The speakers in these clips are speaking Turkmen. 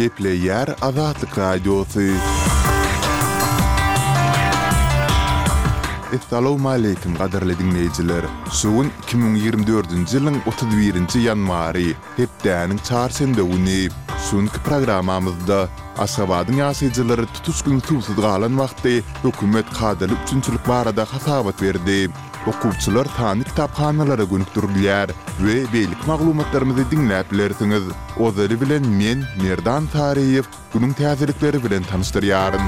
Gepleýär Azatlyk Radiosy. Essalowmaleýkim gadyrly diňleýjiler! Şu gün iki müň ýigrimi dördünji ýylyň otuz birinji ýanwary, hepdäniň çarşenbe güni. Şu günki programmamyzda Aşgabadyň ýaşaýjylary tutuş gün suwsuz galan wagty hökümet kadaly üpjünçilik barada hasabat berdi. Okuwçylar sanly kitaphanalara gönükdirilýär we beýleki maglumatlarymyzy diňläp bilersiňiz. Ozaly bilen men, Merdan Taryýew, günüň täzelikleri bilen tanyşdyrýaryn.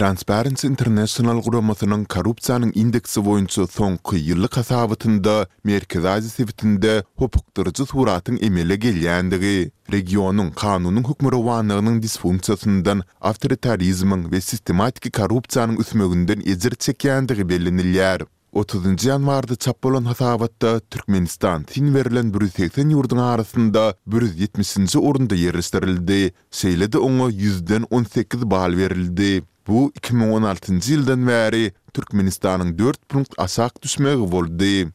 Transparency International guramasynyň korrupsiýanyň indeksi boýunça soňky ýyllyk hasabatynda Merkezi Aziýa sebitinde hopukdyryjy suratyň emele gelýändigi, regionyň kanunyň hökmürowanlygynyň disfunksiýasyndan awtoritarizmiň we sistematiki korrupsiýanyň ösmeginden ejir çekýändigi bellenilýär. Otuzynjy ýanwarda çap bolan hasabatda Türkmenistan syn berlen bir ýüz segsen ýurduň arasynda bir ýüz ýetmişinji orunda ýerleşdirildi, şeýle-de oňa ýüzden on sekiz bal berildi. Bu iki müň on altynjy ýyldan bäri Türkmenistanyň dört punkt aşak düşmegi boldy.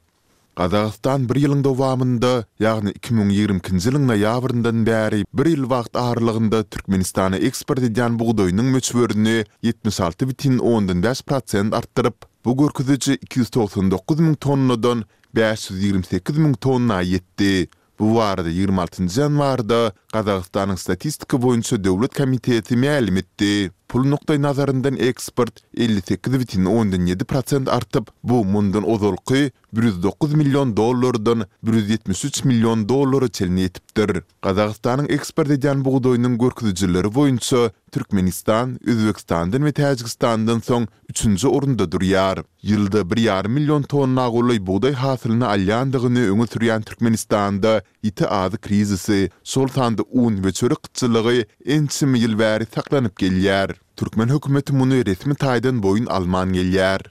Gazagystan bir ýylyň dowamynda, ýagny iki müň ýigrimi ikinji ýylyň noýabryndan bäri bir ýyl wagt aralygynda Türkmenistana eksport edýän bugdaýynyň möçberini ýetmiş alty bütin ondan bäş prosent artdyryp, bu görkeziji iki ýüz togsan dokuz müň tonnadan bäş ýüz ýigrimi sekiz müň tonna ýetdi. Bu barada ýigrimi altynjy ýanwarda Gazagystanyň Statistika boýunça döwlet komiteti mälim etdi. Pul nukdaýnazaryndan eksport elli sekiz butyn ondan ýedi prosent artyp, bu mundan ozalky bir ýüz dokuz million dollardan bir ýüz ýetmiş üç million dollara çenli ýetipdir. Gazagystanyň eksport edýän bugdaýynyň görkezijileri boýunça Türkmenistan Özbegistandan we Täjigistandan soň üçünji orunda durýar. Ýylda bir ýarym million tonna golaý bugdaý hasylyny alýandygyny öňe sürýän Türkmenistanda ýiti azyk krizisi, şol sanda un we çörek gytçylygy ençeme ýyl bäri saklanyp gelýär. Türkmen hökümeti muny resmi taýdan boýun alman gelýär.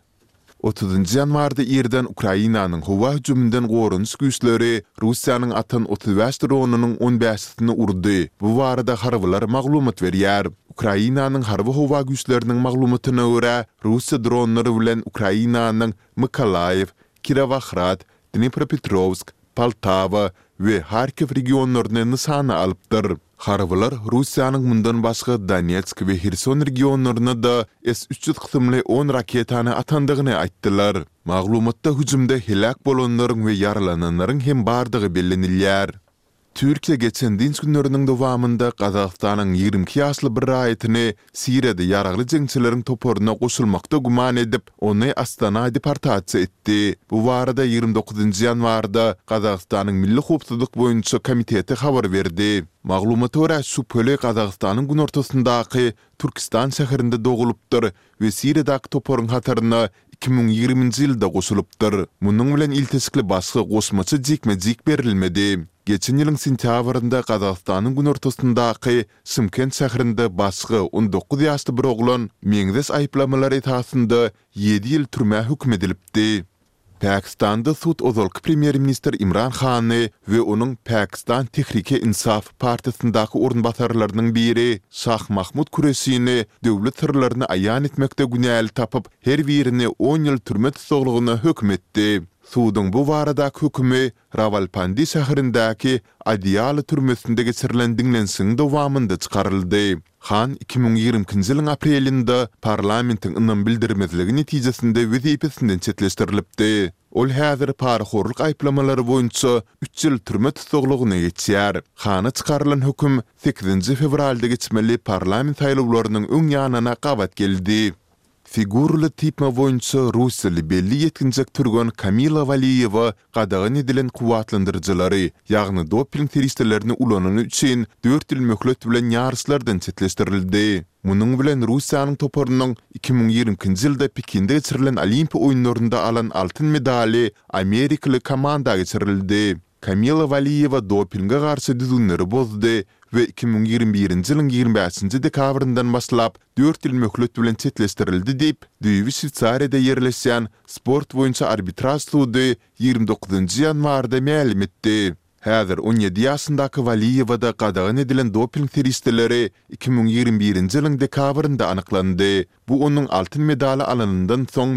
Otuzynjy ýanwarda irden Ukrainanyň howa hüjüminden goranyş güýçleri Russiýanyň atan otuz bäş dronynyň on bäşisini urdy, bu barada harbylar maglumat berýär. Ukrainanyň Harby-howa güýçleriniň maglumatyna görä, Russiýa dronlary bilen Ukrainanyň Mykolaýew, Kirowahrad, Dnipropetrowsk, Poltawa we Harkiw regionlaryny nyşana alypdyr. Harbylar Russiýanyň mundan başga Donetsk we Herson regionlaryna-da S üç ýüz kysymly on raketany atandygyny aýtdylar. Maglumatda hüjümde heläk bolanlaryň we ýaralananlaryň hem bardygy bellenilýär. Türkiýe geçen dynç günleriniň dowamynda Gazagystanyň ýigrimi iki ýaşly bir raýatyny Siriýada ýaragly jeňçileriň toparyna goşulmakda güman edip, ony Astana deportasiýa etdi. Bu barada ýigrimi dokuzynjy ýanwarda Gazagystanyň Milli howpsuzlyk boýunça komiteti habar berdi. Maglumata görä, şübheli Gazagystanyň günortasyndaky Türkistan şäherinde dogulypdyr, we Siriýadaky toparyň hataryna iki müň ýigriminji ýylda goşulypdyr. Munuň bilen ilteşikli başga goşmaça jikme-jik berilmedi. Geçen ýylyň sentýabrynda Gazagystanyň günortasyndaky Şymkent şäherinde başga on dokuz ýaşly bir oglan meňzeş aýyplamalar esasynda ýedi ýyl türmä höküm edilipdi. Pakistanda sud ozalky premýer-ministr Imran Hany we onuň Pakistan Tehrik-e-Insaf partiýasyndaky orunbasarlarynyň biri Şah Mahmud Kuresini döwlet syrlaryny aýan etmekde günäli tapyp, her birini on ýyl türme tussaglygyna höküm etdi. Suduň bu baradaky hökümi Rawalpindi şäherindäki Adiýala türmesinde geçirilen diňlenişigiň dowamynda çykaryldy. Han iki müň ýigrimi ikinji ýylyň aprelinde parlamentiň ynam bildirmezligi netijesinde wezipesinden çetleşdirilipdi. Ol häzir parahorlyk aýyplamalary boýunça üç ýyl türme tussaglygyna geçýär. Hana çykarylan höküm sekizinji fewralda geçmeli parlament saýlawlarynyň öň ýanyna gabat geldi. Figurly typma boýunça russiýaly belli ýetginjek türgen Kamila Waliýewa gadagan edilen kuwwatlandyryjylary, ýagny doping serişdelerini ulanyny üçin dört ýyl möhlet bilen ýaryşlardan çetleşdirildi. Munuň bilen Russiýanyň toparynyň iki müň ýigrimi ikinji ýylda Pekinde geçirilen Olimpiýa oýunlarynda alan altyn medaly amerikaly komanda geçirildi. Kamila Waliýewa dopinge garşy düzgünleri bozdy we iki müň ýigrimi birinji ýylyň ýigrimi bäşinji dekabryndan başlap dört ýyl möhlet bilen çetleşdirildi diýip, düýbi Şweýsariýada ýerleşýän Sport boýunça arbitraž sudy ýigrimi dokuzynjy ýanwarda mälim etdi. Häzir on ýedi ýaşyndaky Waliýewada gadagan edilen doping serişdeleri iki müň ýigrimi birinji ýylyň dekabrynda anyklandy, bu onuň altyn medaly alanyndan soň